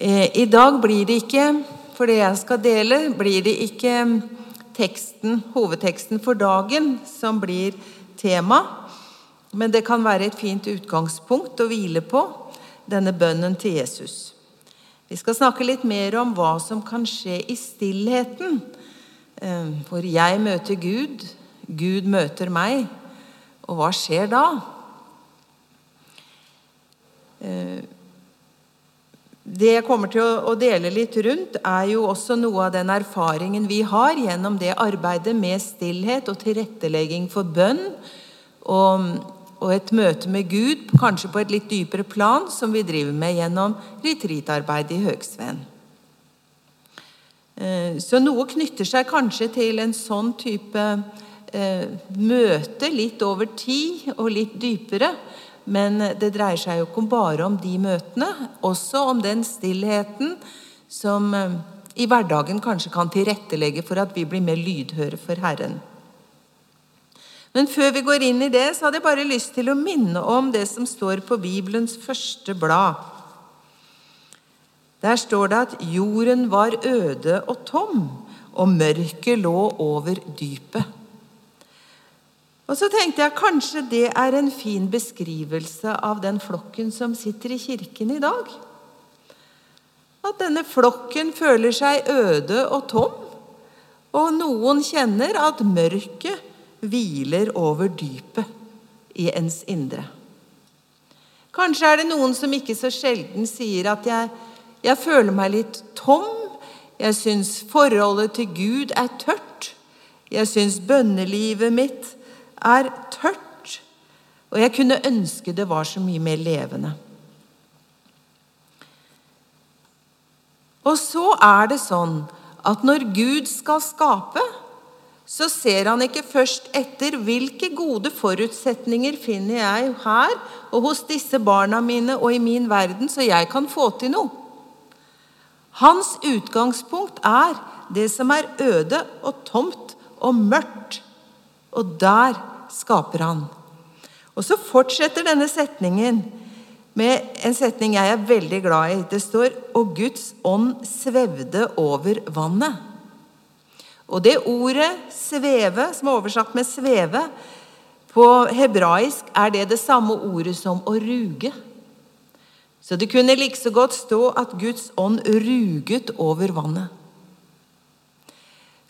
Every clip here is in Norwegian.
Eh, I dag blir det ikke, for det jeg skal dele, blir det ikke teksten, hovedteksten for dagen som blir tema, men det kan være et fint utgangspunkt å hvile på, denne bønnen til Jesus. Vi skal snakke litt mer om hva som kan skje i stillheten, for hvor jeg møter Gud, Gud møter meg, og hva skjer da? Det jeg kommer til å dele litt rundt, er jo også noe av den erfaringen vi har gjennom det arbeidet med stillhet og tilrettelegging for bønn og, og et møte med Gud, kanskje på et litt dypere plan, som vi driver med gjennom retreatarbeidet i Høgsveen. Eh, så noe knytter seg kanskje til en sånn type eh, møte, litt over tid og litt dypere. Men det dreier seg jo ikke bare om de møtene, også om den stillheten som eh, i hverdagen kanskje kan tilrettelegge for at vi blir mer lydhøre for Herren. Men før vi går inn i det, så hadde jeg bare lyst til å minne om det som står på Bibelens første blad. Der står det at jorden var øde og tom, og mørket lå over dypet. Og så tenkte jeg kanskje det er en fin beskrivelse av den flokken som sitter i kirken i dag. At denne flokken føler seg øde og tom, og noen kjenner at mørket hviler over dypet i ens indre. Kanskje er det noen som ikke så sjelden sier at jeg, jeg føler meg litt tom, jeg syns forholdet til Gud er tørt, jeg syns bønnelivet mitt er tørt, og jeg kunne ønske det var så mye mer levende. Og så er det sånn at når Gud skal skape, så ser han ikke først etter hvilke gode forutsetninger finner jeg her og hos disse barna mine og i min verden, så jeg kan få til noe. Hans utgangspunkt er det som er øde og tomt og mørkt. Og der skaper han. Og så fortsetter denne setningen med en setning jeg er veldig glad i. Det står 'Og Guds ånd svevde over vannet'. Og det ordet 'sveve', som er oversatt med 'sveve', på hebraisk er det det samme ordet som å ruge. Så det kunne like så godt stå at Guds ånd ruget over vannet.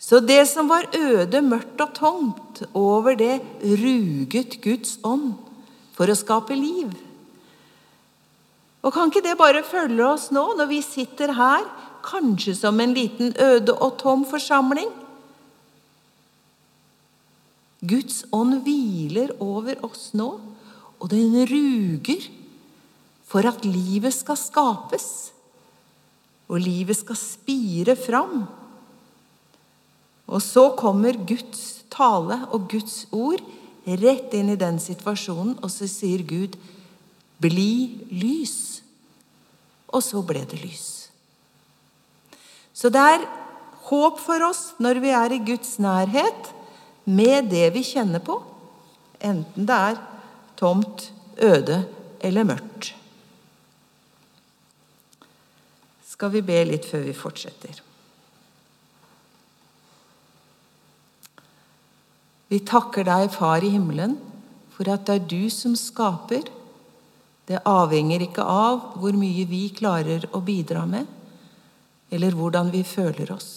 Så det som var øde, mørkt og tomt, over det ruget Guds ånd for å skape liv. Og Kan ikke det bare følge oss nå, når vi sitter her, kanskje som en liten øde og tom forsamling? Guds ånd hviler over oss nå, og den ruger for at livet skal skapes, og livet skal spire fram. Og så kommer Guds tale og Guds ord rett inn i den situasjonen, og så sier Gud 'bli lys'. Og så ble det lys. Så det er håp for oss når vi er i Guds nærhet med det vi kjenner på, enten det er tomt, øde eller mørkt. Skal vi be litt før vi fortsetter? Vi takker deg, Far i himmelen, for at det er du som skaper. Det avhenger ikke av hvor mye vi klarer å bidra med, eller hvordan vi føler oss.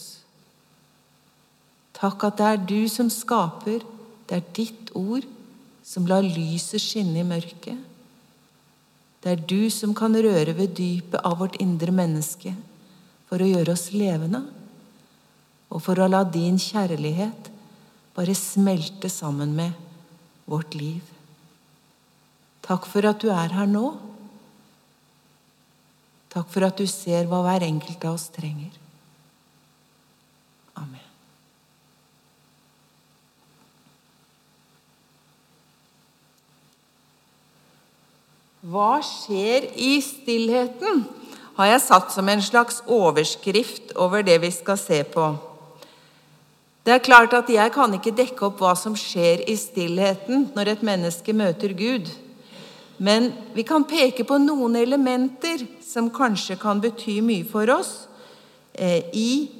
Takk at det er du som skaper, det er ditt ord som lar lyset skinne i mørket. Det er du som kan røre ved dypet av vårt indre menneske for å gjøre oss levende, og for å la din kjærlighet bare smelte sammen med vårt liv. Takk for at du er her nå. Takk for at du ser hva hver enkelt av oss trenger. Amen. Hva skjer i stillheten? har jeg satt som en slags overskrift over det vi skal se på. Det er klart at Jeg kan ikke dekke opp hva som skjer i stillheten når et menneske møter Gud. Men vi kan peke på noen elementer som kanskje kan bety mye for oss eh, i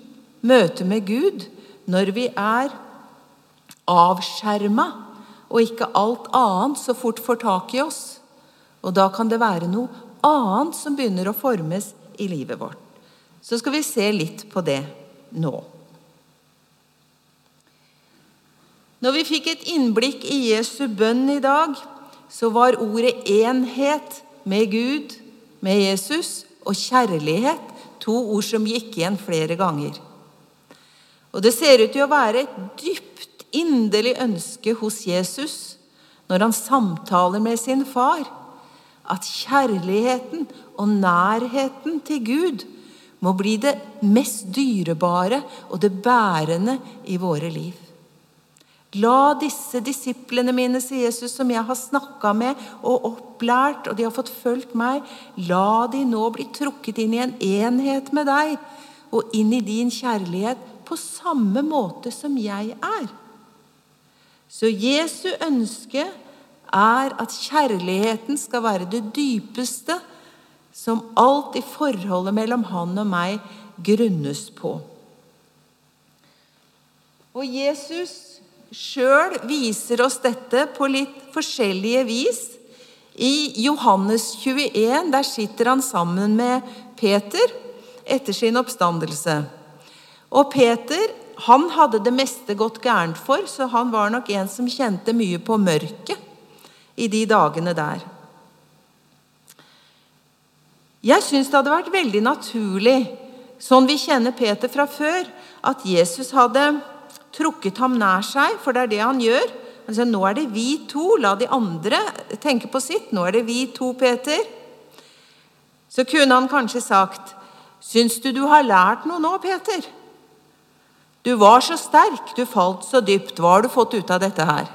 møte med Gud når vi er avskjerma og ikke alt annet så fort får tak i oss. Og da kan det være noe annet som begynner å formes i livet vårt. Så skal vi se litt på det nå. Når vi fikk et innblikk i Jesu bønn i dag, så var ordet enhet med Gud, med Jesus, og kjærlighet to ord som gikk igjen flere ganger. Og det ser ut til å være et dypt, inderlig ønske hos Jesus når han samtaler med sin far, at kjærligheten og nærheten til Gud må bli det mest dyrebare og det bærende i våre liv. La disse disiplene mine, sier Jesus, som jeg har snakka med og opplært, og de har fått fulgt meg, la de nå bli trukket inn i en enhet med deg og inn i din kjærlighet på samme måte som jeg er. Så Jesu ønske er at kjærligheten skal være det dypeste som alt i forholdet mellom han og meg grunnes på. Og Jesus sjøl viser oss dette på litt forskjellige vis. I Johannes 21 der sitter han sammen med Peter etter sin oppstandelse. Og Peter han hadde det meste gått gærent for, så han var nok en som kjente mye på mørket i de dagene der. Jeg syns det hadde vært veldig naturlig, sånn vi kjenner Peter fra før, at Jesus hadde trukket ham nær seg, for det er det han gjør. Altså, nå er det vi to, la de andre tenke på sitt. Nå er det vi to, Peter. Så kunne han kanskje sagt, 'Syns du du har lært noe nå, Peter?' 'Du var så sterk, du falt så dypt. Hva har du fått ut av dette her?'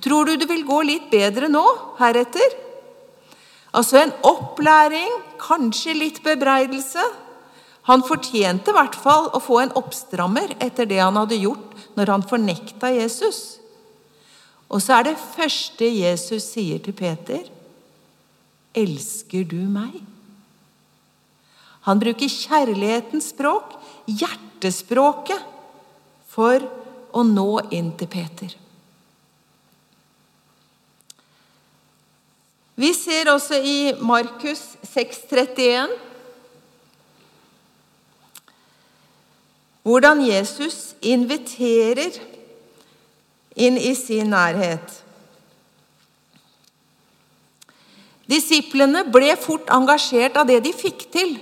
'Tror du det vil gå litt bedre nå, heretter?' Altså en opplæring, kanskje litt bebreidelse. Han fortjente i hvert fall å få en oppstrammer etter det han hadde gjort når han fornekta Jesus. Og så er det første Jesus sier til Peter, 'Elsker du meg?' Han bruker kjærlighetens språk, hjertespråket, for å nå inn til Peter. Vi ser også i Markus 6,31 hvordan Jesus inviterer inn i sin nærhet. Disiplene ble fort engasjert av det de fikk til,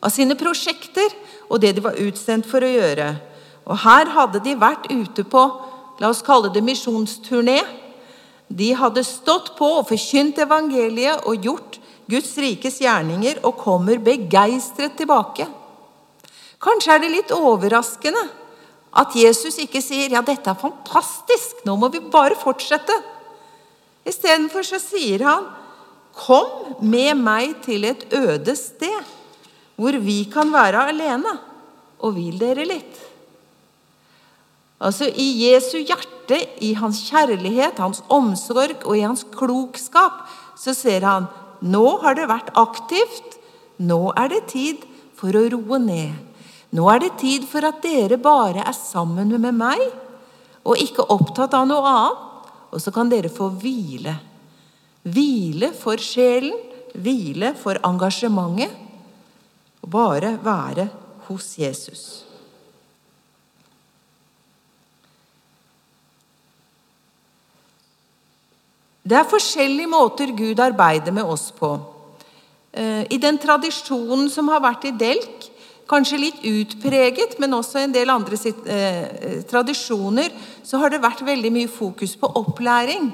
av sine prosjekter og det de var utsendt for å gjøre. Og her hadde de vært ute på la oss kalle det misjonsturné. De hadde stått på og forkynt evangeliet og gjort Guds rikes gjerninger og kommer begeistret tilbake. Kanskje er det litt overraskende at Jesus ikke sier 'ja, dette er fantastisk, nå må vi bare fortsette'. Istedenfor så sier han 'kom med meg til et øde sted, hvor vi kan være alene, og vil dere litt'. Altså I Jesu hjerte, i hans kjærlighet, hans omsorg og i hans klokskap, så ser han nå har det vært aktivt, nå er det tid for å roe ned. Nå er det tid for at dere bare er sammen med meg, og ikke opptatt av noe annet. Og så kan dere få hvile. Hvile for sjelen, hvile for engasjementet. Og bare være hos Jesus. Det er forskjellige måter Gud arbeider med oss på. Eh, I den tradisjonen som har vært i Delk, kanskje litt utpreget, men også en del andre sitt, eh, tradisjoner, så har det vært veldig mye fokus på opplæring.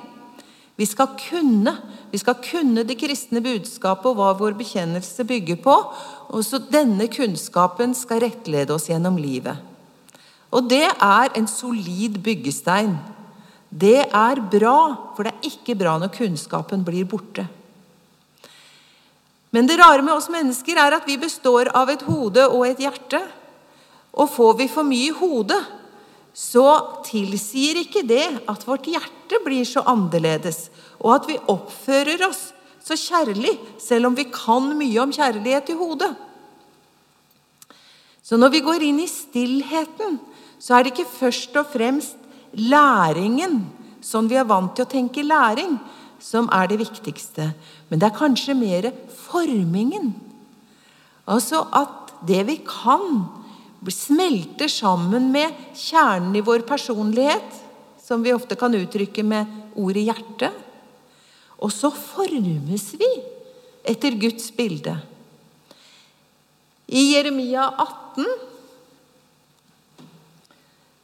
Vi skal kunne vi skal kunne det kristne budskapet og hva vår bekjennelse bygger på. Og så denne kunnskapen skal rettlede oss gjennom livet. Og det er en solid byggestein. Det er bra, for det er ikke bra når kunnskapen blir borte. Men det rare med oss mennesker er at vi består av et hode og et hjerte. Og får vi for mye i hodet, så tilsier ikke det at vårt hjerte blir så annerledes, og at vi oppfører oss så kjærlig, selv om vi kan mye om kjærlighet i hodet. Så når vi går inn i stillheten, så er det ikke først og fremst læringen, sånn vi er vant til å tenke læring, som er det viktigste. Men det er kanskje mer formingen. Altså at det vi kan, smelter sammen med kjernen i vår personlighet, som vi ofte kan uttrykke med ordet hjerte. Og så formes vi etter Guds bilde. I Jeremia 18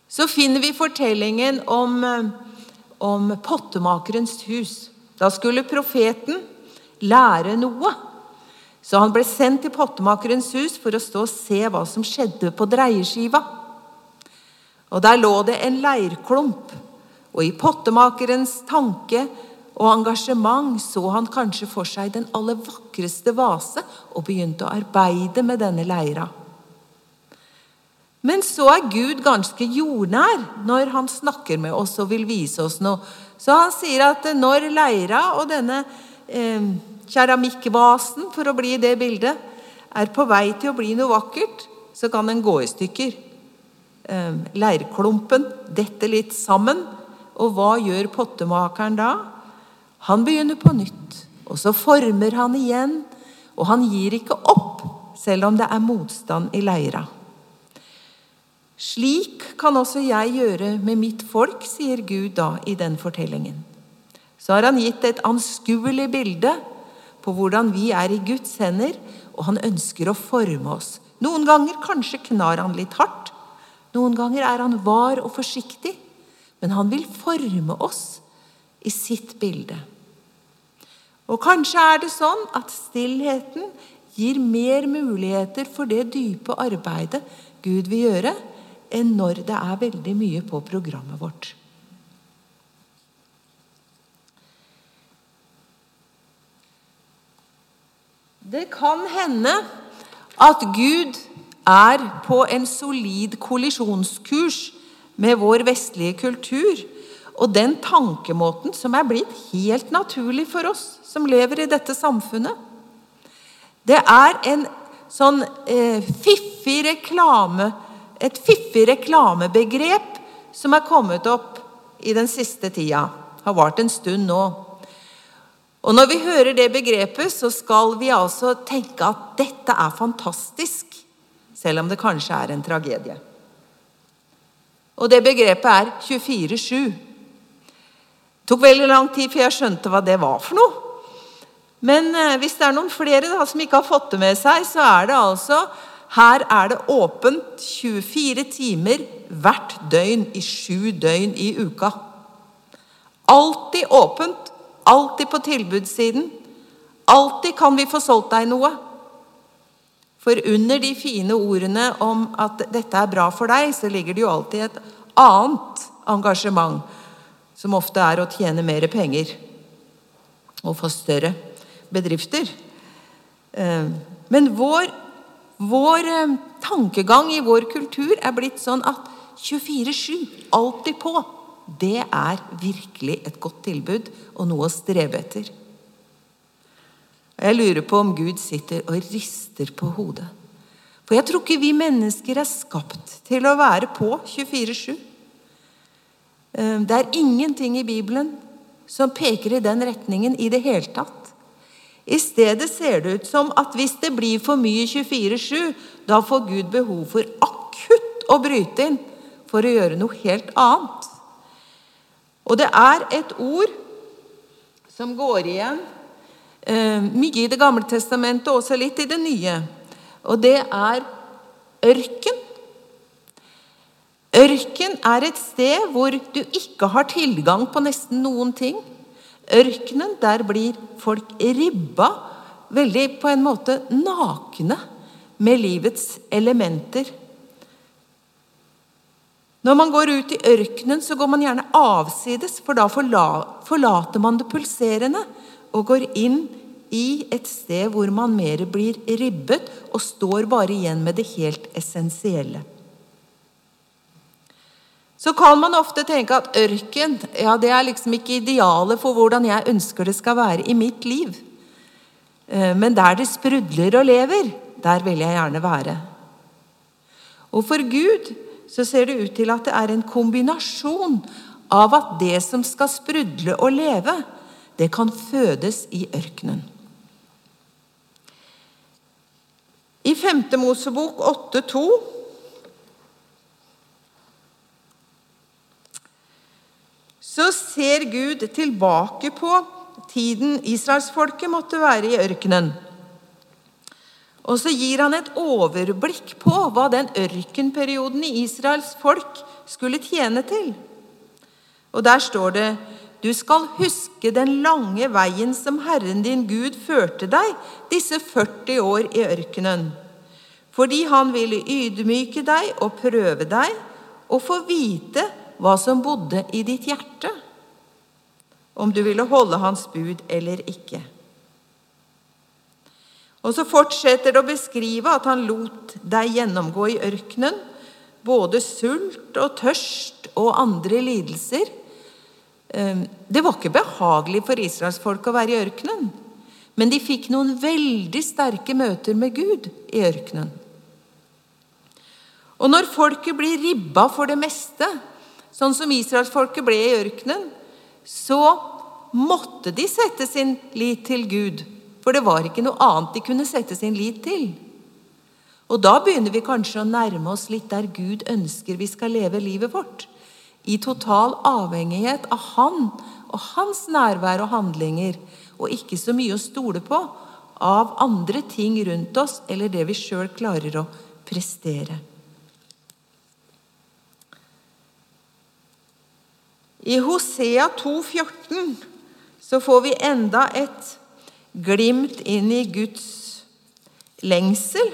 så finner vi fortellingen om, om pottemakerens hus. Da skulle profeten lære noe. Så han ble sendt til pottemakerens hus for å stå og se hva som skjedde på dreieskiva. Og Der lå det en leirklump, og i pottemakerens tanke og engasjement så han kanskje for seg den aller vakreste vase og begynte å arbeide med denne leira. Men så er Gud ganske jordnær når han snakker med oss og vil vise oss noe. Så han sier at når leira og denne eh, keramikkvasen, for å bli det bildet, er på vei til å bli noe vakkert, så kan den gå i stykker. Eh, leirklumpen detter litt sammen, og hva gjør pottemakeren da? Han begynner på nytt, og så former han igjen. Og han gir ikke opp, selv om det er motstand i leira. Slik kan også jeg gjøre med mitt folk, sier Gud da i den fortellingen. Så har han gitt et anskuelig bilde på hvordan vi er i Guds hender, og han ønsker å forme oss. Noen ganger kanskje knar han litt hardt. Noen ganger er han var og forsiktig. Men han vil forme oss i sitt bilde. Og kanskje er det sånn at stillheten gir mer muligheter for det dype arbeidet Gud vil gjøre, enn når det er veldig mye på programmet vårt. Det kan hende at Gud er på en solid kollisjonskurs med vår vestlige kultur og den tankemåten som er blitt helt naturlig for oss som lever i dette samfunnet. Det er en sånn eh, fiffig reklame, et fiffig reklamebegrep som er kommet opp i den siste tida. Har vart en stund nå. Og Når vi hører det begrepet, så skal vi altså tenke at dette er fantastisk, selv om det kanskje er en tragedie. Og det begrepet er 24-7. Det tok veldig lang tid før jeg skjønte hva det var for noe. Men eh, hvis det er noen flere da, som ikke har fått det med seg, så er det altså Her er det åpent 24 timer hvert døgn i sju døgn i uka. Alltid åpent. Alltid på tilbudssiden. Alltid kan vi få solgt deg noe. For under de fine ordene om at dette er bra for deg, så ligger det jo alltid et annet engasjement som ofte er å tjene mer penger og få større bedrifter. Eh, men vår, vår eh, tankegang i vår kultur er blitt sånn at 24-7, alltid på, det er virkelig et godt tilbud og noe å strebe etter. Jeg lurer på om Gud sitter og rister på hodet. For jeg tror ikke vi mennesker er skapt til å være på 24-7. Eh, det er ingenting i Bibelen som peker i den retningen i det hele tatt. I stedet ser det ut som at hvis det blir for mye 24-7, da får Gud behov for akutt å bryte inn for å gjøre noe helt annet. Og det er et ord som går igjen eh, mye i Det gamle testamentet, og også litt i det nye. Og det er ørken. Ørken er et sted hvor du ikke har tilgang på nesten noen ting. Ørkenen, der blir folk ribba veldig på en måte nakne med livets elementer. Når man går ut i ørkenen, så går man gjerne avsides, for da forlater man det pulserende og går inn i et sted hvor man mer blir ribbet og står bare igjen med det helt essensielle så kan man ofte tenke at ørken ja, det er liksom ikke idealet for hvordan jeg ønsker det skal være i mitt liv. Eh, men der det sprudler og lever, der vil jeg gjerne være. Og for Gud så ser det ut til at det er en kombinasjon av at det som skal sprudle og leve, det kan fødes i ørkenen. I 5. Mosebok 8,2 så ser Gud tilbake på tiden israelsfolket måtte være i ørkenen. Og så gir han et overblikk på hva den ørkenperioden i Israels folk skulle tjene til. Og der står det du skal huske den lange veien som Herren din Gud førte deg disse 40 år i ørkenen, fordi han ville ydmyke deg og prøve deg og få vite hva som bodde i ditt hjerte om du ville holde hans bud eller ikke. Og så fortsetter det å beskrive at han lot deg gjennomgå i ørkenen både sult og tørst og andre lidelser. Ehm, det var ikke behagelig for israelsfolk å være i ørkenen, men de fikk noen veldig sterke møter med Gud i ørkenen. Og når folket blir ribba for det meste, sånn som israelsfolket ble i ørkenen, så måtte de sette sin lit til Gud. For det var ikke noe annet de kunne sette sin lit til. Og da begynner vi kanskje å nærme oss litt der Gud ønsker vi skal leve livet vårt. I total avhengighet av Han og Hans nærvær og handlinger, og ikke så mye å stole på av andre ting rundt oss eller det vi sjøl klarer å prestere. I Hosea 2,14 så får vi enda et glimt inn i Guds lengsel.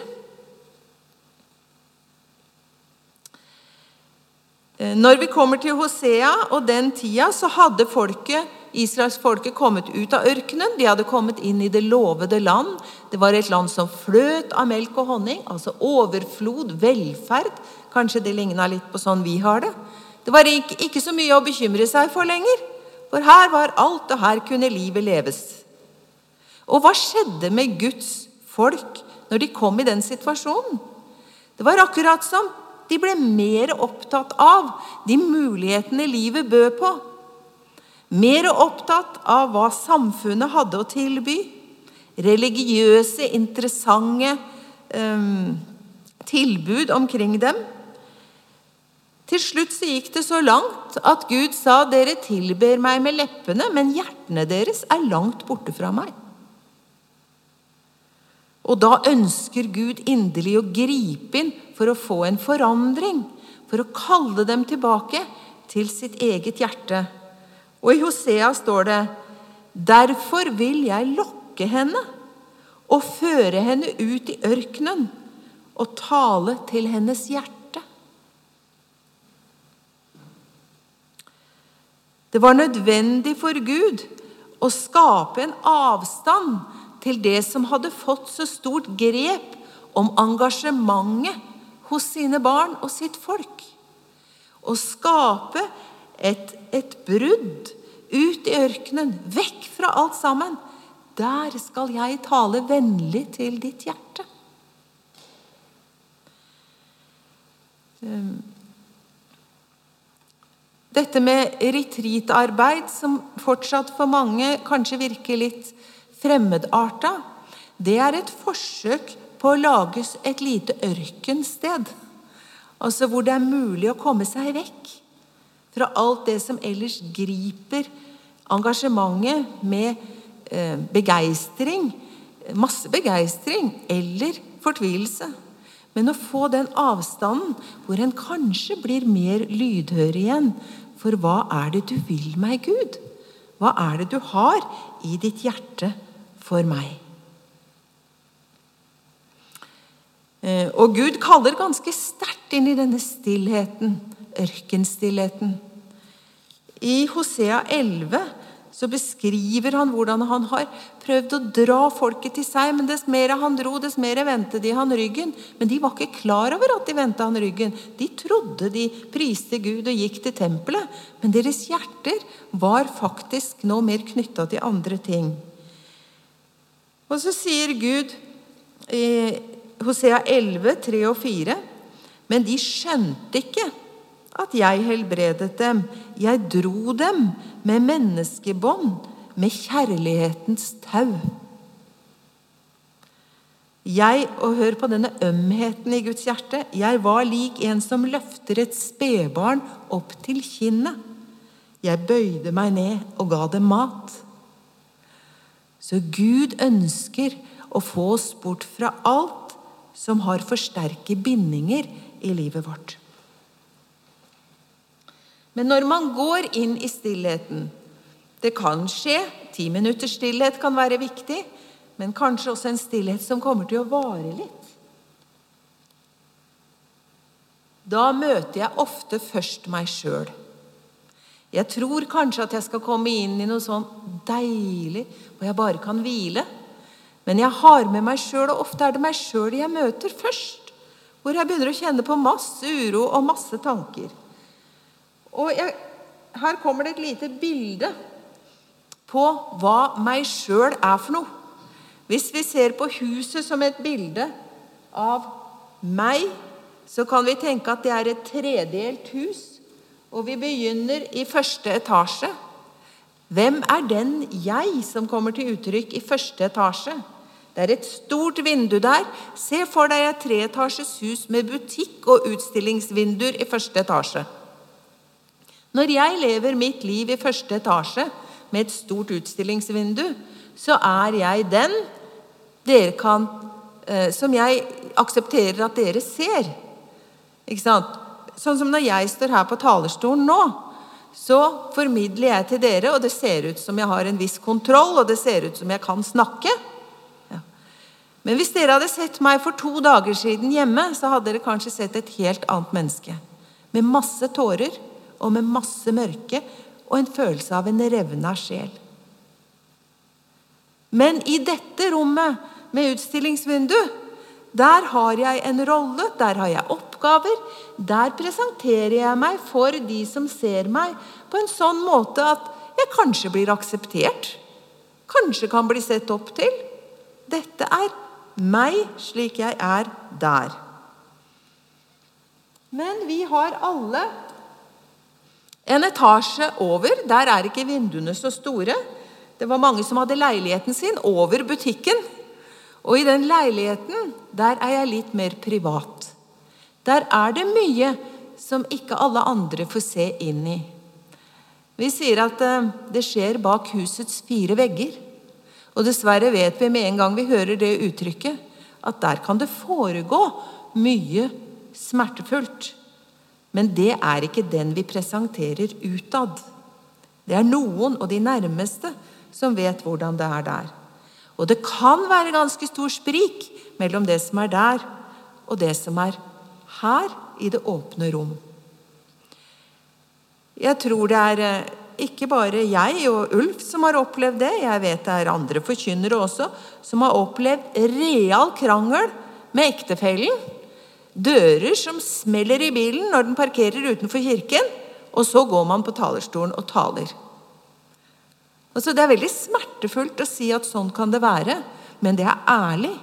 Eh, når vi kommer til Hosea og den tida, så hadde folket, israelsfolket kommet ut av ørkenen. De hadde kommet inn i det lovede land. Det var et land som fløt av melk og honning, altså overflod, velferd. Kanskje det ligna litt på sånn vi har det. Det var ikke, så mye å bekymre seg for lenger, for her var alt, og her kunne livet leves. Og hva skjedde med Guds folk når de kom i den situasjonen? Det var akkurat som de ble mer opptatt av de mulighetene livet bød på. Mer opptatt av hva samfunnet hadde å tilby. Religiøse, interessante um, tilbud omkring dem. Til slutt så gikk det så langt at Gud sa, 'Dere tilber meg med leppene, men hjertene deres er langt borte fra meg.' Og da ønsker Gud inderlig å gripe inn for å få en forandring, for å kalle dem tilbake til sitt eget hjerte. Og i Hosea står det, 'Derfor vil jeg lokke henne' og føre henne ut i ørkenen og tale til hennes hjerte. Det var nødvendig for Gud å skape en avstand til det som hadde fått så stort grep om engasjementet hos sine barn og sitt folk. Å skape et, et brudd ut i ørkenen, vekk fra alt sammen. Der skal jeg tale vennlig til ditt hjerte. Dette med retreatarbeid, som fortsatt for mange kanskje virker litt fremmedarta, det er et forsøk på å lages et lite ørkensted. Altså hvor det er mulig å komme seg vekk fra alt det som ellers griper engasjementet med eh, begeistring, masse begeistring eller fortvilelse. Men å få den avstanden hvor en kanskje blir mer lydhør igjen for hva er det du vil meg, Gud? Hva er det du har i ditt hjerte for meg? Eh, og Gud kaller ganske sterkt inn i denne stillheten, ørkenstillheten. I Hosea 11 så beskriver han hvordan han har prøvd å dra folket til seg. Men dess mer han dro, dess mer vendte de han ryggen. Men de var ikke klar over at de vendte han ryggen. De trodde de priste Gud og gikk til tempelet. Men deres hjerter var faktisk nå mer knytta til andre ting. Og så sier Gud i Hosea 11, 3 og 4.: Men de skjønte ikke at jeg helbredet dem. Jeg dro dem med menneskebånd, med kjærlighetens tau. Jeg, og hør på denne ømheten i Guds hjerte, jeg var lik en som løfter et spedbarn opp til kinnet. Jeg bøyde meg ned og ga dem mat. Så Gud ønsker å få oss bort fra alt som har for sterke bindinger i livet vårt. Men når man går inn i stillheten Det kan skje. Ti minutters stillhet kan være viktig, men kanskje også en stillhet som kommer til å vare litt. Da møter jeg ofte først meg sjøl. Jeg tror kanskje at jeg skal komme inn i noe sånn deilig hvor jeg bare kan hvile. Men jeg har med meg sjøl, og ofte er det meg sjøl jeg møter først. Hvor jeg begynner å kjenne på masse uro og masse tanker. Og jeg, her kommer det et lite bilde på hva meg sjøl er for noe. Hvis vi ser på huset som et bilde av meg, så kan vi tenke at det er et tredelt hus. Og vi begynner i første etasje. Hvem er den jeg som kommer til uttrykk i første etasje? Det er et stort vindu der. Se for deg et treetasjes hus med butikk og utstillingsvinduer i første etasje. Når jeg lever mitt liv i første etasje med et stort utstillingsvindu, så er jeg den dere kan eh, Som jeg aksepterer at dere ser. Ikke sant? Sånn som når jeg står her på talerstolen nå, så formidler jeg til dere, og det ser ut som jeg har en viss kontroll, og det ser ut som jeg kan snakke. Ja. Men hvis dere hadde sett meg for to dager siden hjemme, så hadde dere kanskje sett et helt annet menneske. Med masse tårer og med masse mørke og en følelse av en revna sjel. Men i dette rommet med utstillingsvindu, der har jeg en rolle, der har jeg oppgaver. Der presenterer jeg meg for de som ser meg, på en sånn måte at jeg kanskje blir akseptert. Kanskje kan bli sett opp til. Dette er meg slik jeg er der. Men vi har alle en etasje over, der er ikke vinduene så store. Det var mange som hadde leiligheten sin over butikken. Og i den leiligheten, der er jeg litt mer privat. Der er det mye som ikke alle andre får se inn i. Vi sier at eh, det skjer bak husets fire vegger. Og dessverre vet vi med en gang vi hører det uttrykket, at der kan det foregå mye smertefullt. Men det er ikke den vi presenterer utad. Det er noen, og de nærmeste, som vet hvordan det er der. Og det kan være ganske stor sprik mellom det som er der, og det som er her, i det åpne rom. Jeg tror det er eh, ikke bare jeg og Ulf som har opplevd det. Jeg vet det er andre forkynnere også som har opplevd real krangel med ektefellen Dører som smeller i bilen når den parkerer utenfor kirken, og så går man på talerstolen og taler. Altså, det er veldig smertefullt å si at sånn kan det være, men det er ærlig.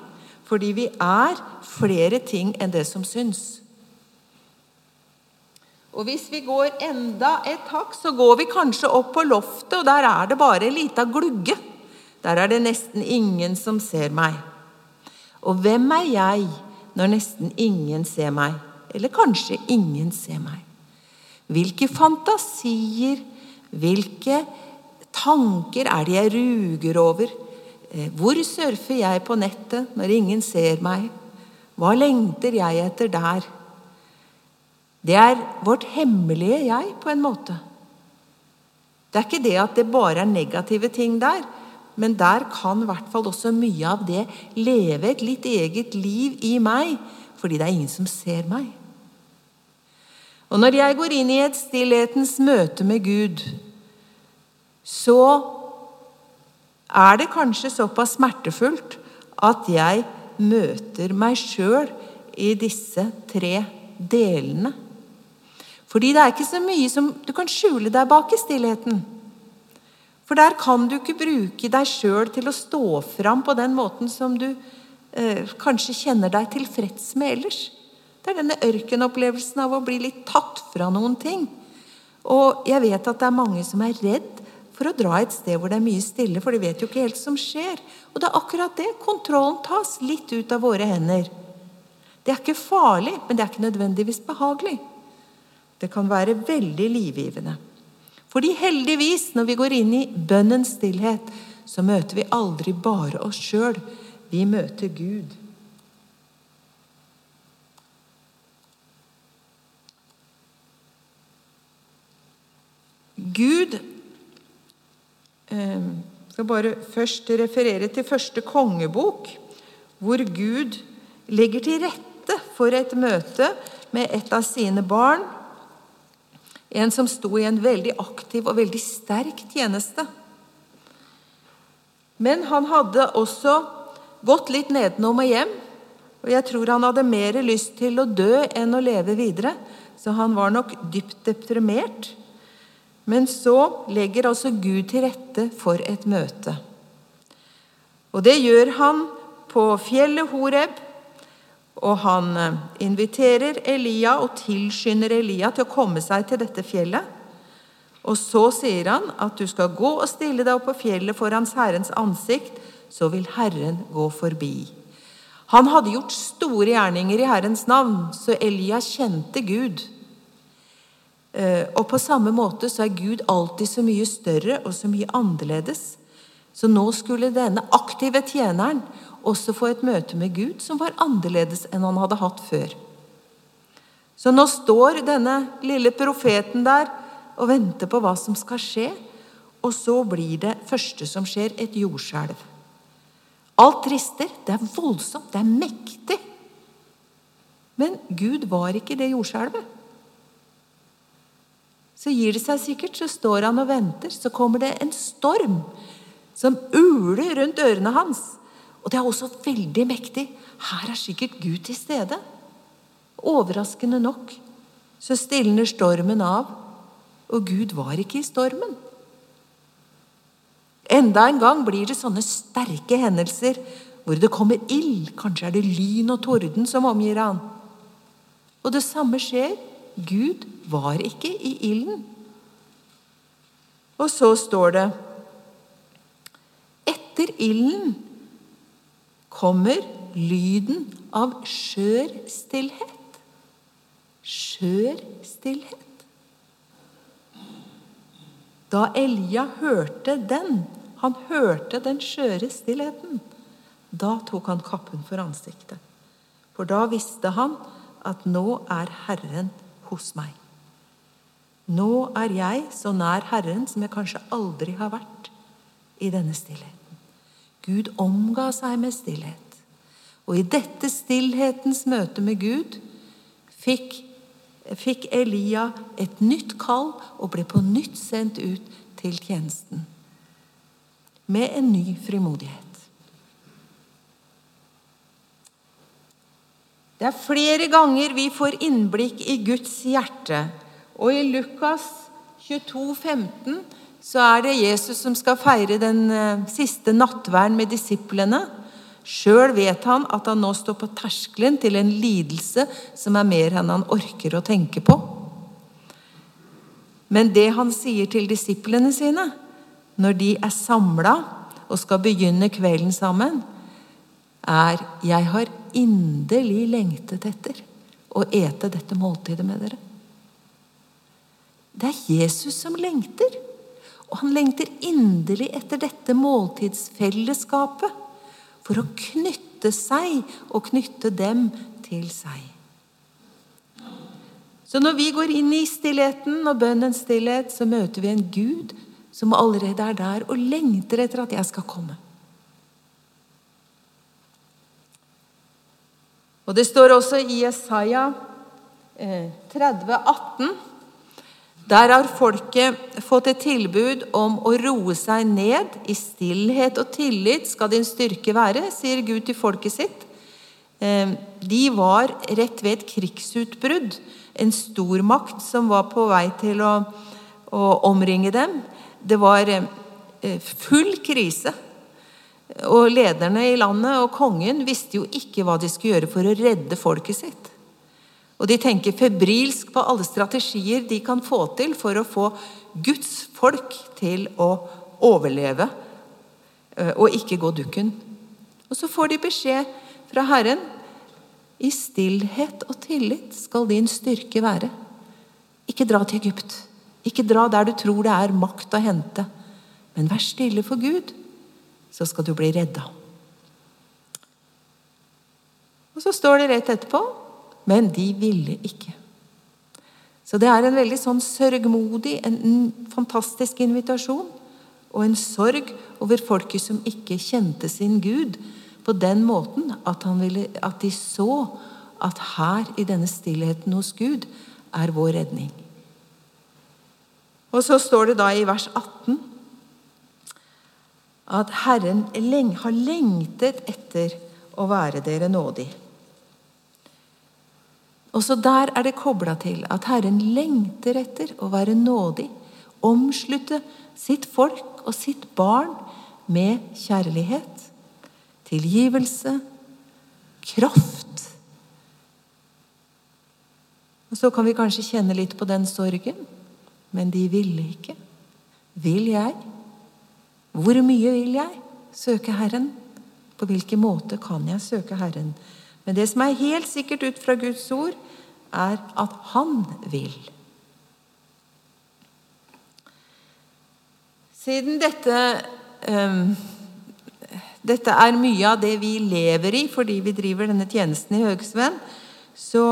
Fordi vi er flere ting enn det som syns. Og Hvis vi går enda et hakk, så går vi kanskje opp på loftet, og der er det bare ei lita glugge. Der er det nesten ingen som ser meg. Og hvem er jeg når nesten ingen ser meg, eller kanskje ingen ser meg? Hvilke fantasier, hvilke tanker er det jeg ruger over? Eh, hvor surfer jeg på nettet når ingen ser meg? Hva lengter jeg etter der? Det er vårt hemmelige jeg, på en måte. Det er ikke det at det bare er negative ting der, men der kan i hvert fall også mye av det leve et litt eget liv i meg, fordi det er ingen som ser meg. Og når jeg går inn i et stillhetens møte med Gud, så er det kanskje såpass smertefullt at jeg møter meg sjøl i disse tre delene. Fordi det er ikke så mye som du kan skjule deg bak i stillheten. For der kan du ikke bruke deg sjøl til å stå fram på den måten som du eh, kanskje kjenner deg tilfreds med ellers. Det er denne ørkenopplevelsen av å bli litt tatt fra noen ting. Og jeg vet at det er mange som er redd for å dra et sted hvor det er mye stille, for de vet jo ikke helt som skjer. Og det er akkurat det. Kontrollen tas litt ut av våre hender. Det er ikke farlig, men det er ikke nødvendigvis behagelig. Det kan være veldig livgivende. Fordi heldigvis, når vi går inn i bønnens stillhet, så møter vi aldri bare oss sjøl. Vi møter Gud. Gud Jeg skal bare først referere til første kongebok, hvor Gud legger til rette for et møte med et av sine barn en som sto i en veldig aktiv og veldig sterk tjeneste. Men han hadde også gått litt nedenom og hjem. Og jeg tror han hadde mer lyst til å dø enn å leve videre. Så han var nok dypt deprimert. Men så legger altså Gud til rette for et møte. Og det gjør han på fjellet Horeb og han eh, inviterer Elia og tilskynder Elia til å komme seg til dette fjellet. Og så sier han at du skal gå og stille deg opp på fjellet foran Herrens ansikt, så vil Herren gå forbi. Han hadde gjort store gjerninger i Herrens navn, så Elia kjente Gud. Eh, og på samme måte så er Gud alltid så mye større og så mye annerledes. Så nå skulle denne aktive tjeneren også få et møte med Gud som var annerledes enn han hadde hatt før. Så nå står denne lille profeten der og venter på hva som skal skje. Og så blir det første som skjer, et jordskjelv. Alt rister. Det er voldsomt. Det er mektig. Men Gud var ikke det jordskjelvet. Så gir det seg sikkert, så står han og venter. Så kommer det en storm som uler rundt ørene hans. Og det er også veldig mektig. Her er sikkert Gud til stede. Overraskende nok så stilner stormen av, og Gud var ikke i stormen. Enda en gang blir det sånne sterke hendelser hvor det kommer ild. Kanskje er det lyn og torden som omgir han. Og det samme skjer. Gud var ikke i ilden. Og så står det Etter ilden kommer lyden av skjør stillhet. Skjør stillhet. Da Elia hørte den, han hørte den skjøre stillheten, da tok han kappen for ansiktet. For da visste han at nå er Herren hos meg. Nå er jeg så nær Herren som jeg kanskje aldri har vært i denne stillheten. Gud omga seg med stillhet. Og i dette stillhetens møte med Gud fikk, fikk Elia et nytt kall og ble på nytt sendt ut til tjenesten. Med en ny frimodighet. Det er flere ganger vi får innblikk i Guds hjerte. Og i Lukas 22, 15, så er det Jesus som skal feire den eh, siste nattverden med disiplene. Sjøl vet han at han nå står på terskelen til en lidelse som er mer enn han orker å tenke på. Men det han sier til disiplene sine når de er samla og skal begynne kvelden sammen, er 'Jeg har inderlig lengtet etter å ete dette måltidet med dere'. Det er Jesus som lengter. Og han lengter inderlig etter dette måltidsfellesskapet for å knytte seg og knytte dem til seg. Så når vi går inn i stillheten og bønnens stillhet, så møter vi en Gud som allerede er der og lengter etter at jeg skal komme. Og Det står også i Jesaja 30, eh, 18 der har folket fått et tilbud om å roe seg ned. I stillhet og tillit skal din styrke være, sier Gud til folket sitt. Ehm, de var rett ved et krigsutbrudd, en stormakt som var på vei til å, å omringe dem. Det var eh, eh, full krise. Og lederne i landet og kongen visste jo ikke hva de skulle gjøre for å redde folket sitt. Og de tenker febrilsk på alle strategier de kan få til for å få Guds folk til å overleve eh, og ikke gå dukken. Og så får de beskjed fra Herren i stillhet og tillit skal din styrke være. Ikke dra til Egypt. Ikke dra der du tror det er makt å hente. Men vær stille for Gud, så skal du bli redda. Og så står det rett etterpå men de ville ikke. Så det er en veldig sånn sørgmodig, en fantastisk invitasjon. Og en sorg over folket som ikke kjente sin Gud på den måten at, ville, at de så at her, i denne stillheten hos Gud, er vår redning. Og så står det da i vers 18 at Herren har lengtet etter å være dere nådig. Også der er det kobla til at Herren lengter etter å være nådig, omslutte sitt folk og sitt barn med kjærlighet, tilgivelse, kraft. Og Så kan vi kanskje kjenne litt på den sorgen, men de ville ikke. Vil jeg? Hvor mye vil jeg søke Herren? På hvilken måte kan jeg søke Herren? Men det som er helt sikkert ut fra Guds ord, er at han vil. Siden dette um, dette er mye av det vi lever i fordi vi driver denne tjenesten i Høgsven, så,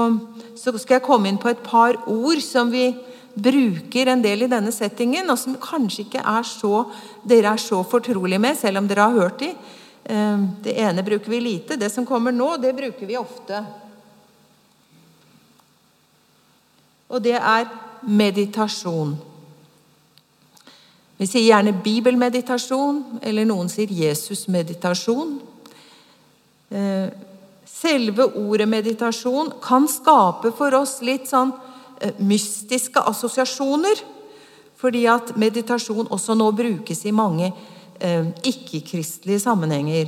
så, skal jeg komme inn på et par ord som vi bruker en del i denne settingen, og som kanskje ikke er så, dere er så fortrolige med, selv om dere har hørt de. Ehm, det ene bruker vi lite. Det som kommer nå, det bruker vi ofte. Og det er meditasjon. Vi sier gjerne bibelmeditasjon, eller noen sier Jesusmeditasjon. Eh, selve ordet meditasjon kan skape for oss litt sånn eh, mystiske assosiasjoner. Fordi at meditasjon også nå brukes i mange Eh, ikke-kristelige sammenhenger.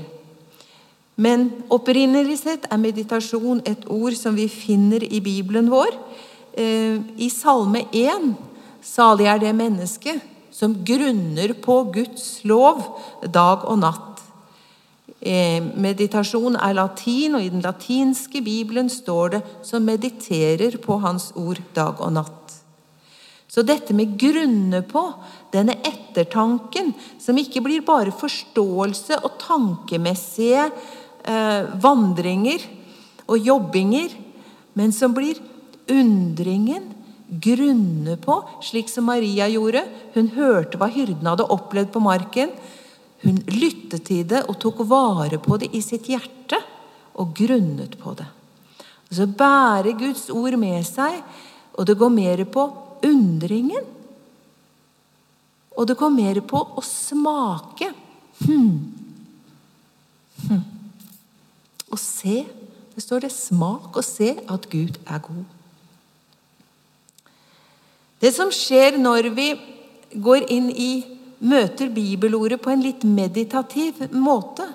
Men opprinnelig sett er meditasjon et ord som vi finner i Bibelen vår. Eh, I Salme 1 Salig er det mennesket som grunner på Guds lov dag og natt. Eh, meditasjon er latin, og i den latinske bibelen står det 'som mediterer på Hans ord dag og natt'. Så dette med grunne på, denne ettertanken, som ikke blir bare forståelse og tankemessige eh, vandringer og jobbinger, men som blir undringen, grunne på, slik som Maria gjorde. Hun hørte hva hyrdene hadde opplevd på marken. Hun lyttet til det og tok vare på det i sitt hjerte og grunnet på det. Så bærer Guds ord med seg, og det går mer på undringen. Og det går mer på å smake. Hmm. Hmm. Og se. Det står det 'smak og se at Gud er god'. Det som skjer når vi går inn i møter bibelordet på en litt meditativ måte,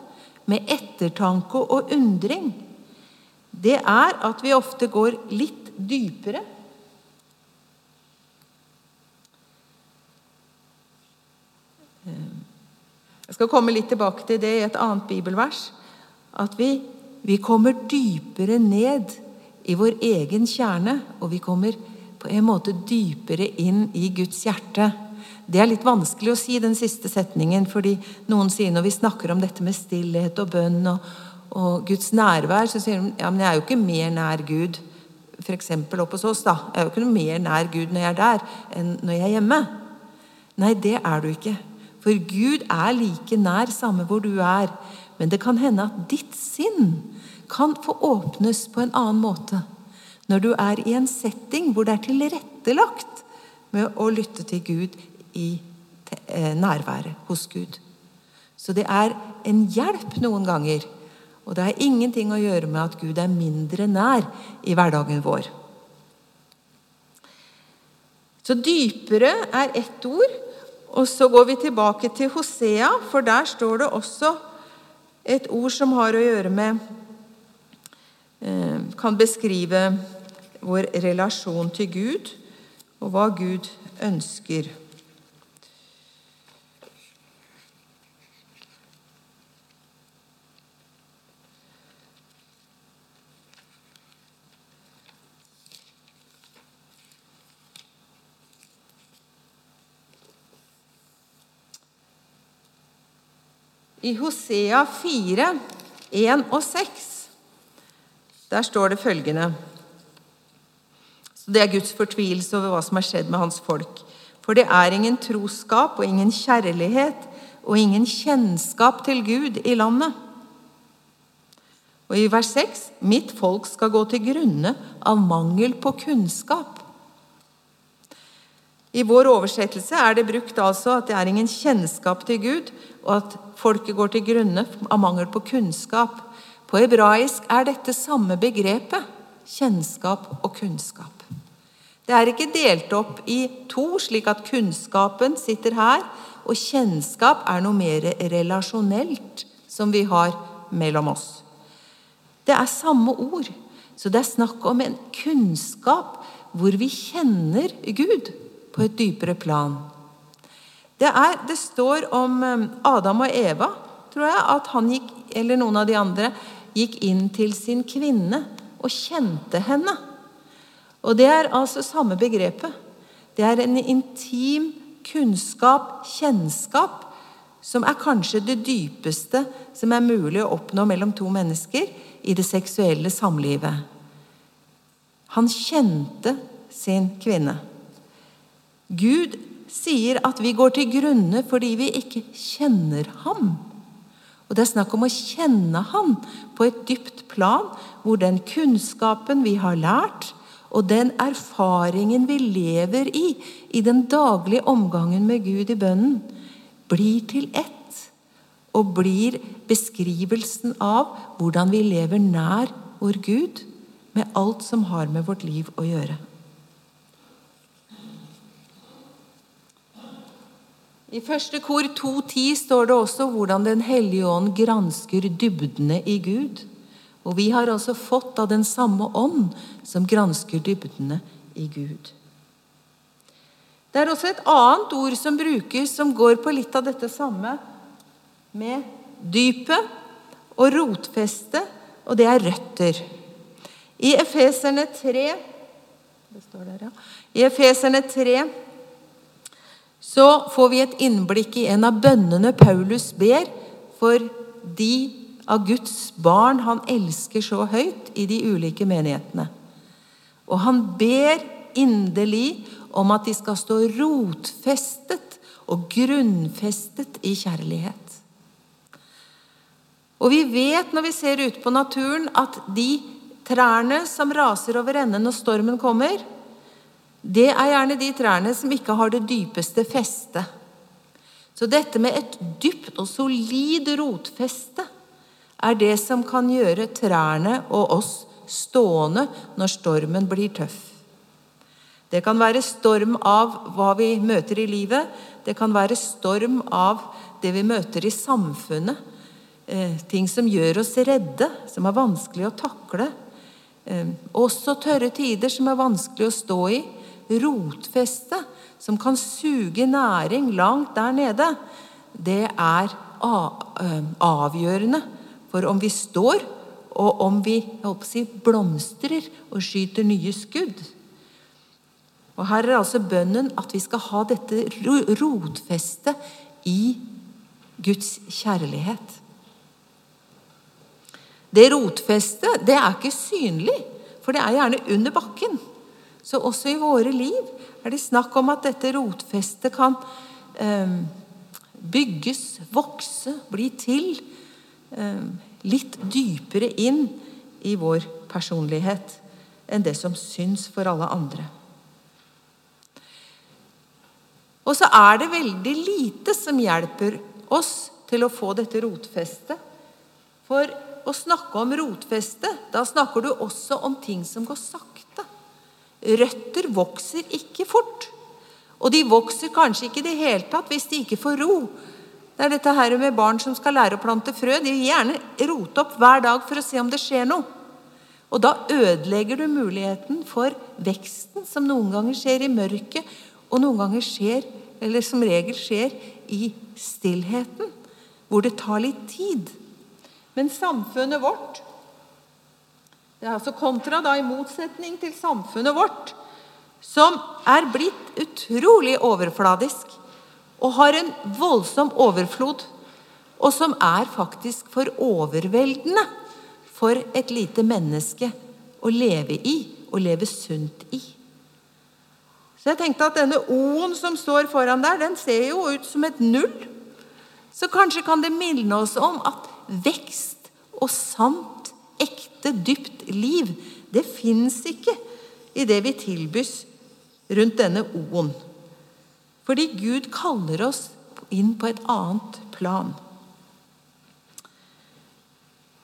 med ettertanke og undring, det er at vi ofte går litt dypere Jeg skal komme litt tilbake til det i et annet bibelvers. At vi, vi kommer dypere ned i vår egen kjerne, og vi kommer på en måte dypere inn i Guds hjerte. Det er litt vanskelig å si, den siste setningen, fordi noen sier når vi snakker om dette med stillhet og bønn og, og Guds nærvær, så sier de ja, men jeg er jo ikke mer nær Gud. F.eks. oppe hos oss. da. Jeg er jo ikke noe mer nær Gud når jeg er der, enn når jeg er hjemme. Nei, det er du ikke. For Gud er like nær samme hvor du er. Men det kan hende at ditt sinn kan få åpnes på en annen måte når du er i en setting hvor det er tilrettelagt med å lytte til Gud i eh, nærværet hos Gud. Så det er en hjelp noen ganger. Og det har ingenting å gjøre med at Gud er mindre nær i hverdagen vår. Så dypere er ett ord, Og så går vi tilbake til Hosea, for der står det også et ord som har å gjøre med eh, Kan beskrive vår relasjon til Gud, og hva Gud ønsker. I Hosea 4, 1 og 6, der står det følgende så Det er Guds fortvilelse over hva som har skjedd med hans folk. For det er ingen troskap og ingen kjærlighet og ingen kjennskap til Gud i landet. Og i vers 6.: Mitt folk skal gå til grunne av mangel på kunnskap. I vår oversettelse er det brukt altså at det er ingen kjennskap til Gud, og at folket går til grunne av mangel på kunnskap. På hebraisk er dette samme begrepet kjennskap og kunnskap. Det er ikke delt opp i to, slik at kunnskapen sitter her, og kjennskap er noe mer relasjonelt som vi har mellom oss. Det er samme ord, så det er snakk om en kunnskap hvor vi kjenner Gud på et dypere plan. Det, er, det står om um, Adam og Eva, tror jeg, at han gikk, eller noen av de andre gikk inn til sin kvinne og kjente henne. Og det er altså samme begrepet. Det er en intim kunnskap, kjennskap, som er kanskje det dypeste som er mulig å oppnå mellom to mennesker i det seksuelle samlivet. Han kjente sin kvinne. Gud sier at vi går til grunne fordi vi ikke kjenner ham. Og Det er snakk om å kjenne ham på et dypt plan, hvor den kunnskapen vi har lært, og den erfaringen vi lever i i den daglige omgangen med Gud i bønnen, blir til ett. Og blir beskrivelsen av hvordan vi lever nær vår Gud, med alt som har med vårt liv å gjøre. I første kor 2.10 står det også hvordan Den hellige ånd gransker dybdene i Gud. Og vi har altså fått av den samme ånd som gransker dybdene i Gud. Det er også et annet ord som brukes, som går på litt av dette samme, med dypet og rotfeste, og det er røtter. I Efeserne 3 Det står der, ja. I Efeserne 3 så får vi et innblikk i en av bønnene Paulus ber for de av Guds barn han elsker så høyt i de ulike menighetene. Og han ber inderlig om at de skal stå rotfestet og grunnfestet i kjærlighet. Og vi vet når vi ser ute på naturen, at de trærne som raser over ende når stormen kommer, det er gjerne de trærne som ikke har det dypeste festet. Så dette med et dypt og solid rotfeste er det som kan gjøre trærne og oss stående når stormen blir tøff. Det kan være storm av hva vi møter i livet. Det kan være storm av det vi møter i samfunnet. Eh, ting som gjør oss redde, som er vanskelig å takle. Eh, også tørre tider som er vanskelig å stå i rotfeste som kan suge næring langt der nede, det er avgjørende for om vi står, og om vi si, blomstrer og skyter nye skudd. Og Her er altså bønnen at vi skal ha dette rotfestet i Guds kjærlighet. Det rotfestet det er ikke synlig, for det er gjerne under bakken. Så også i våre liv er det snakk om at dette rotfestet kan eh, bygges, vokse, bli til litt dypere inn i vår personlighet enn det som syns for alle andre. Og så er det veldig lite som hjelper oss til å få dette rotfestet. For å snakke om rotfeste, da snakker du også om ting som går sakte. Røtter vokser ikke fort. Og de vokser kanskje ikke i det hele tatt hvis de ikke får ro. Det er dette her med barn som skal lære å plante frø. De vil gjerne rote opp hver dag for å se om det skjer noe. Og da ødelegger du muligheten for veksten som noen ganger skjer i mørket, og noen ganger skjer, eller som regel skjer, i stillheten. Hvor det tar litt tid. Men samfunnet vårt Det er altså kontra, da, i motsetning til samfunnet vårt, som er blitt utrolig overfladisk og har en voldsom overflod, og som er faktisk for overveldende for et lite menneske å leve i og leve sunt i. Så jeg tenkte at denne O-en som står foran der, den ser jo ut som et null. Så kanskje kan det minne oss om at vekst og sant, ekte, dypt liv, det fins ikke i det vi tilbys rundt denne O-en. Fordi Gud kaller oss inn på et annet plan.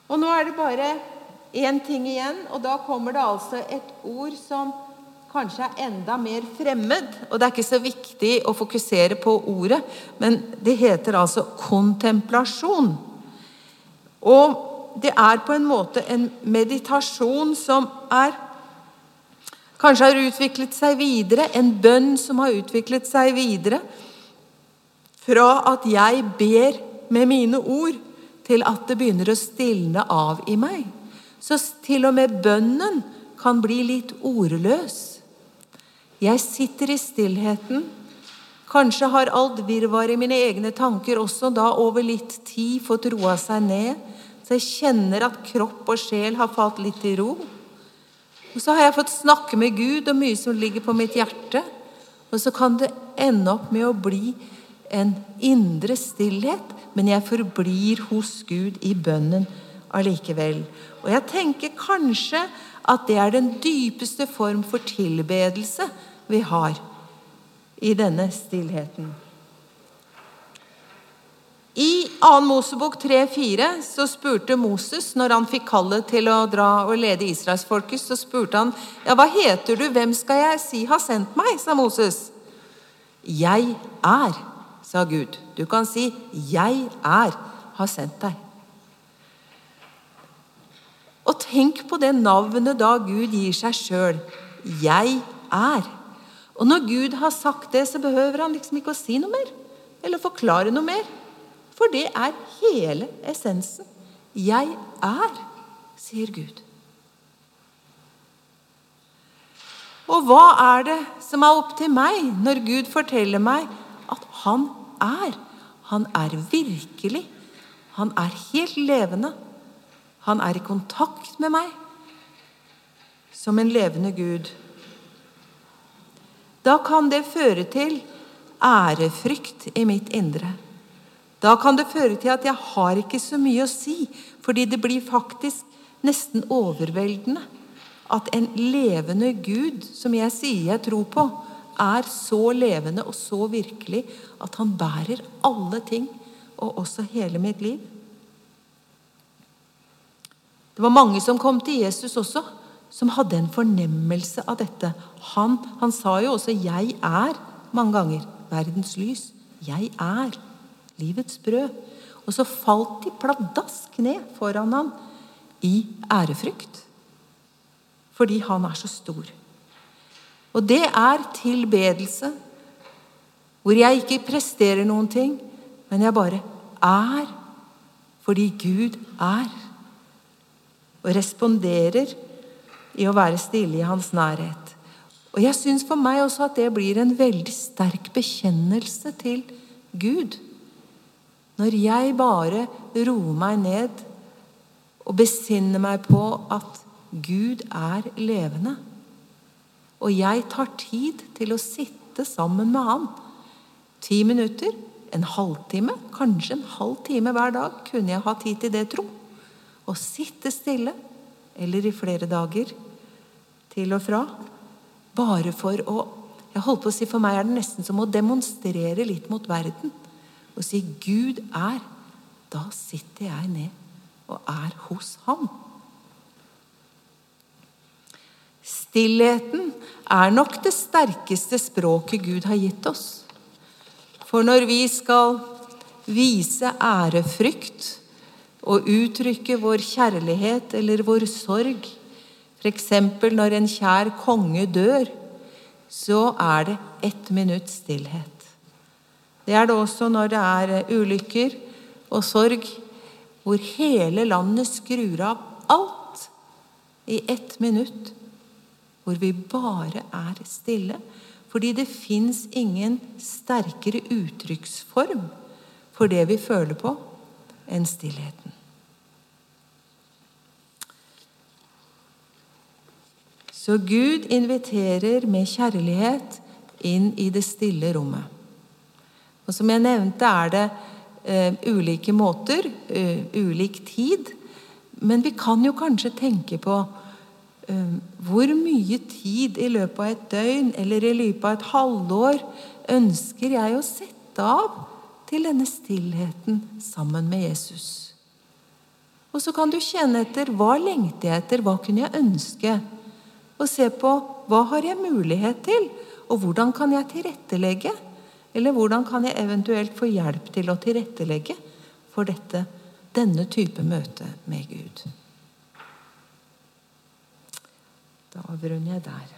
Og nå er det bare én ting igjen, og da kommer det altså et ord som kanskje er enda mer fremmed. Og det er ikke så viktig å fokusere på ordet, men det heter altså kontemplasjon. Og det er på en måte en meditasjon som er Kanskje har utviklet seg videre, en bønn som har utviklet seg videre. Fra at jeg ber med mine ord, til at det begynner å stilne av i meg. Så til og med bønnen kan bli litt ordløs. Jeg sitter i stillheten. Kanskje har alt virvar i mine egne tanker også da over litt tid fått roa seg ned, så jeg kjenner at kropp og sjel har falt litt i ro. Og så har jeg fått snakke med Gud om mye som ligger på mitt hjerte. Og så kan det ende opp med å bli en indre stillhet, men jeg forblir hos Gud i bønnen allikevel. Og jeg tenker kanskje at det er den dypeste form for tilbedelse vi har i denne stillheten. I 2. Mosebok 3,4 så spurte Moses, når han fikk kallet til å dra og lede israelsfolket, så spurte han ja, hva heter du, hvem skal jeg si har sendt meg? sa Moses. Jeg er, sa Gud. Du kan si 'Jeg er har sendt deg'. Og tenk på det navnet da Gud gir seg sjøl. 'Jeg er'. Og når Gud har sagt det, så behøver han liksom ikke å si noe mer. Eller forklare noe mer. For det er hele essensen. Jeg er, sier Gud. Og hva er det som er opp til meg når Gud forteller meg at han er? Han er virkelig. Han er helt levende. Han er i kontakt med meg som en levende Gud. Da kan det føre til ærefrykt i mitt indre. Da kan det føre til at jeg har ikke så mye å si, fordi det blir faktisk nesten overveldende at en levende Gud, som jeg sier jeg tror på, er så levende og så virkelig at han bærer alle ting, og også hele mitt liv. Det var mange som kom til Jesus også, som hadde en fornemmelse av dette. Han, han sa jo også 'Jeg er' mange ganger. Verdens lys. Jeg er livets brød. Og så falt de pladask ned foran ham i ærefrykt. Fordi han er så stor. Og det er tilbedelse hvor jeg ikke presterer noen ting, men jeg bare er fordi Gud er. Og responderer i å være stille i hans nærhet. Og jeg syns for meg også at det blir en veldig sterk bekjennelse til Gud. Når jeg bare roer meg ned og besinner meg på at Gud er levende, og jeg tar tid til å sitte sammen med Han Ti minutter, en halvtime, kanskje en halv time hver dag kunne jeg ha tid til det, tro. Å sitte stille, eller i flere dager, til og fra. Bare for å jeg holdt på å si For meg er det nesten som å demonstrere litt mot verden og sier 'Gud er', da sitter jeg ned og er hos ham. Stillheten er nok det sterkeste språket Gud har gitt oss. For når vi skal vise ærefrykt og uttrykke vår kjærlighet eller vår sorg, f.eks. når en kjær konge dør, så er det ett minutts stillhet. Det er det også når det er ulykker og sorg, hvor hele landet skrur av alt i ett minutt. Hvor vi bare er stille. Fordi det fins ingen sterkere uttrykksform for det vi føler på, enn stillheten. Så Gud inviterer med kjærlighet inn i det stille rommet. Og Som jeg nevnte, er det uh, ulike måter, uh, ulik tid. Men vi kan jo kanskje tenke på uh, hvor mye tid i løpet av et døgn eller i løpet av et halvår ønsker jeg å sette av til denne stillheten sammen med Jesus. Og så kan du kjenne etter hva lengter jeg etter, hva kunne jeg ønske? Og se på hva har jeg mulighet til, og hvordan kan jeg tilrettelegge? Eller hvordan kan jeg eventuelt få hjelp til å tilrettelegge for dette, denne type møte med Gud? Da avrunder jeg der.